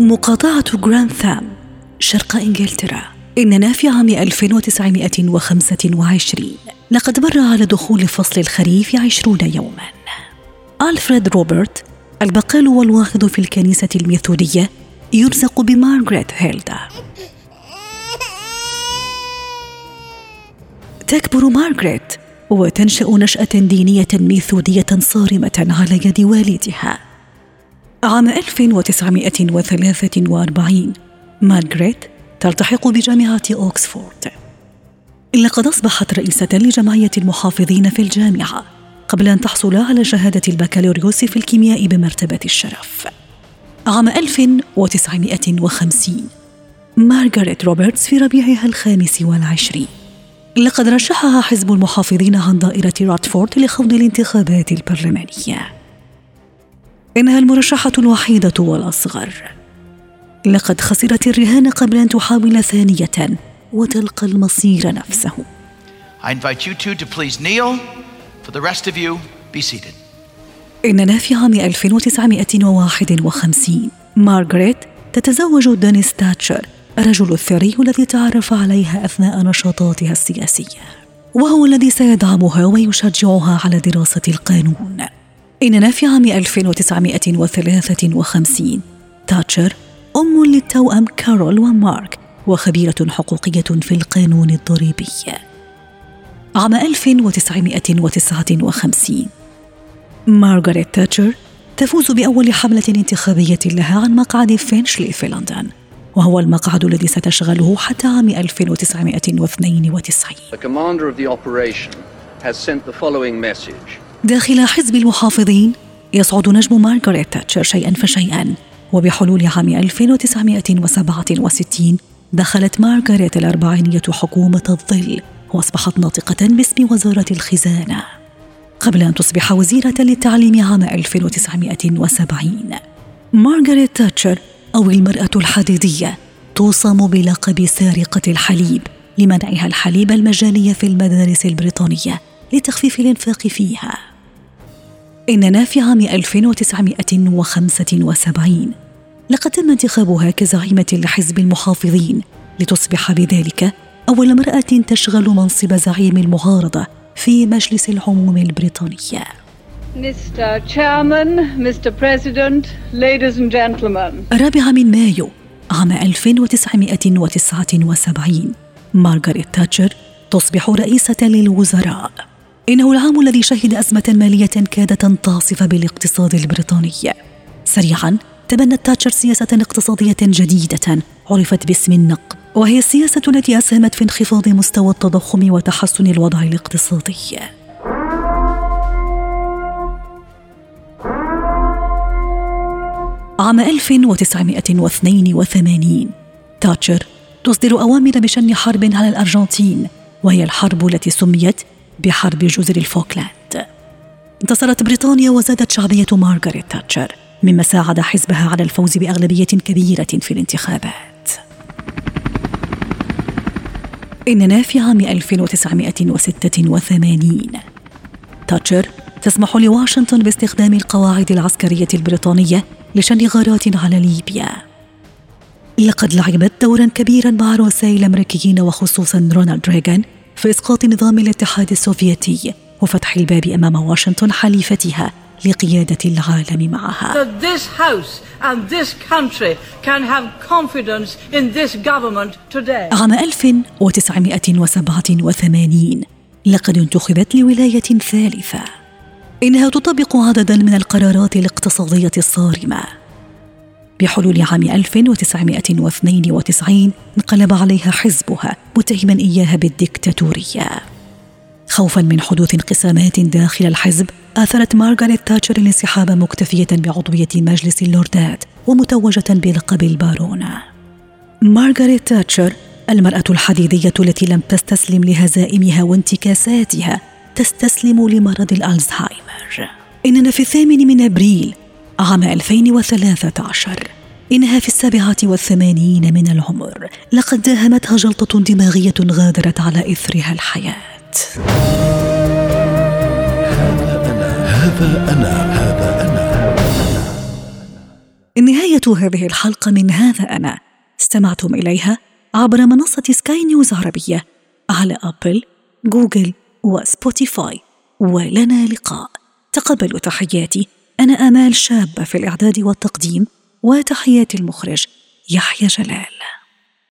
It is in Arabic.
مقاطعة جرانثام شرق إنجلترا. إننا في عام 1925 لقد مر على دخول فصل الخريف عشرون يوما. ألفريد روبرت البقال والواحد في الكنيسة الميثودية يرزق بمارغريت هيلدا. تكبر مارغريت وتنشأ نشأة دينية ميثودية صارمة على يد والدها. عام 1943 مارغريت تلتحق بجامعة أوكسفورد. لقد أصبحت رئيسة لجمعية المحافظين في الجامعة قبل أن تحصل على شهادة البكالوريوس في الكيمياء بمرتبة الشرف. عام 1950 مارغريت روبرتس في ربيعها الخامس والعشرين. لقد رشحها حزب المحافظين عن دائرة دارتفورد لخوض الانتخابات البرلمانية. إنها المرشحة الوحيدة والأصغر لقد خسرت الرهان قبل أن تحاول ثانية وتلقى المصير نفسه I invite you two to please kneel. For the rest of you, be seated. إننا في عام 1951 مارغريت تتزوج دانيس تاتشر الرجل الثري الذي تعرف عليها أثناء نشاطاتها السياسية وهو الذي سيدعمها ويشجعها على دراسة القانون إننا في عام 1953 تاتشر أم للتوأم كارول ومارك وخبيرة حقوقية في القانون الضريبي. عام 1959 مارغريت تاتشر تفوز بأول حملة انتخابية لها عن مقعد فينشلي في لندن وهو المقعد الذي ستشغله حتى عام 1992 The commander of the operation has sent the following message. داخل حزب المحافظين يصعد نجم مارغريت تاتشر شيئا فشيئا. وبحلول عام 1967 دخلت مارغريت الأربعينية حكومة الظل وأصبحت ناطقة باسم وزارة الخزانة. قبل أن تصبح وزيرة للتعليم عام 1970 مارغريت تاتشر أو المرأة الحديدية توصم بلقب سارقة الحليب لمنعها الحليب المجاني في المدارس البريطانية لتخفيف الإنفاق فيها. إننا في عام 1975 لقد تم انتخابها كزعيمة لحزب المحافظين لتصبح بذلك أول امرأة تشغل منصب زعيم المعارضة في مجلس العموم البريطاني Mr. Chairman, Mr. President, ladies and gentlemen. الرابع من مايو عام 1979 مارغريت تاتشر تصبح رئيسة للوزراء إنه العام الذي شهد أزمة مالية كادت أن تعصف بالاقتصاد البريطاني. سريعا تبنت تاتشر سياسة اقتصادية جديدة عرفت باسم النقد وهي السياسة التي أسهمت في انخفاض مستوى التضخم وتحسن الوضع الاقتصادي. عام 1982 تاتشر تصدر أوامر بشن حرب على الأرجنتين وهي الحرب التي سميت بحرب جزر الفوكلاند. انتصرت بريطانيا وزادت شعبية مارغريت تاتشر مما ساعد حزبها على الفوز بأغلبية كبيرة في الانتخابات. إننا في عام 1986 تاتشر تسمح لواشنطن باستخدام القواعد العسكرية البريطانية لشن غارات على ليبيا. لقد لعبت دورا كبيرا مع رؤساء الأمريكيين وخصوصا رونالد ريغان في اسقاط نظام الاتحاد السوفيتي وفتح الباب أمام واشنطن حليفتها لقيادة العالم معها. This House and this country can have confidence in this government today. عام 1987 لقد انتخبت لولاية ثالثة. إنها تطبق عددا من القرارات الاقتصادية الصارمة. بحلول عام 1992 انقلب عليها حزبها متهما إياها بالديكتاتورية خوفا من حدوث انقسامات داخل الحزب آثرت مارغاريت تاتشر الانسحاب مكتفية بعضوية مجلس اللوردات ومتوجة بلقب البارونة. مارغاريت تاتشر المرأة الحديدية التي لم تستسلم لهزائمها وانتكاساتها تستسلم لمرض الألزهايمر. إننا في الثامن من أبريل عام 2013 إنها في السابعة والثمانين من العمر. لقد داهمتها جلطة دماغية غادرت على إثرها الحياة. هذا أنا هذا أنا نهاية هذه الحلقة من هذا أنا. استمعتم إليها عبر منصة سكاي نيوز عربية على أبل، جوجل وسبوتيفاي. ولنا لقاء. تقبلوا تحياتي. أنا آمال شابة في الإعداد والتقديم وتحيات المخرج يحيى جلال.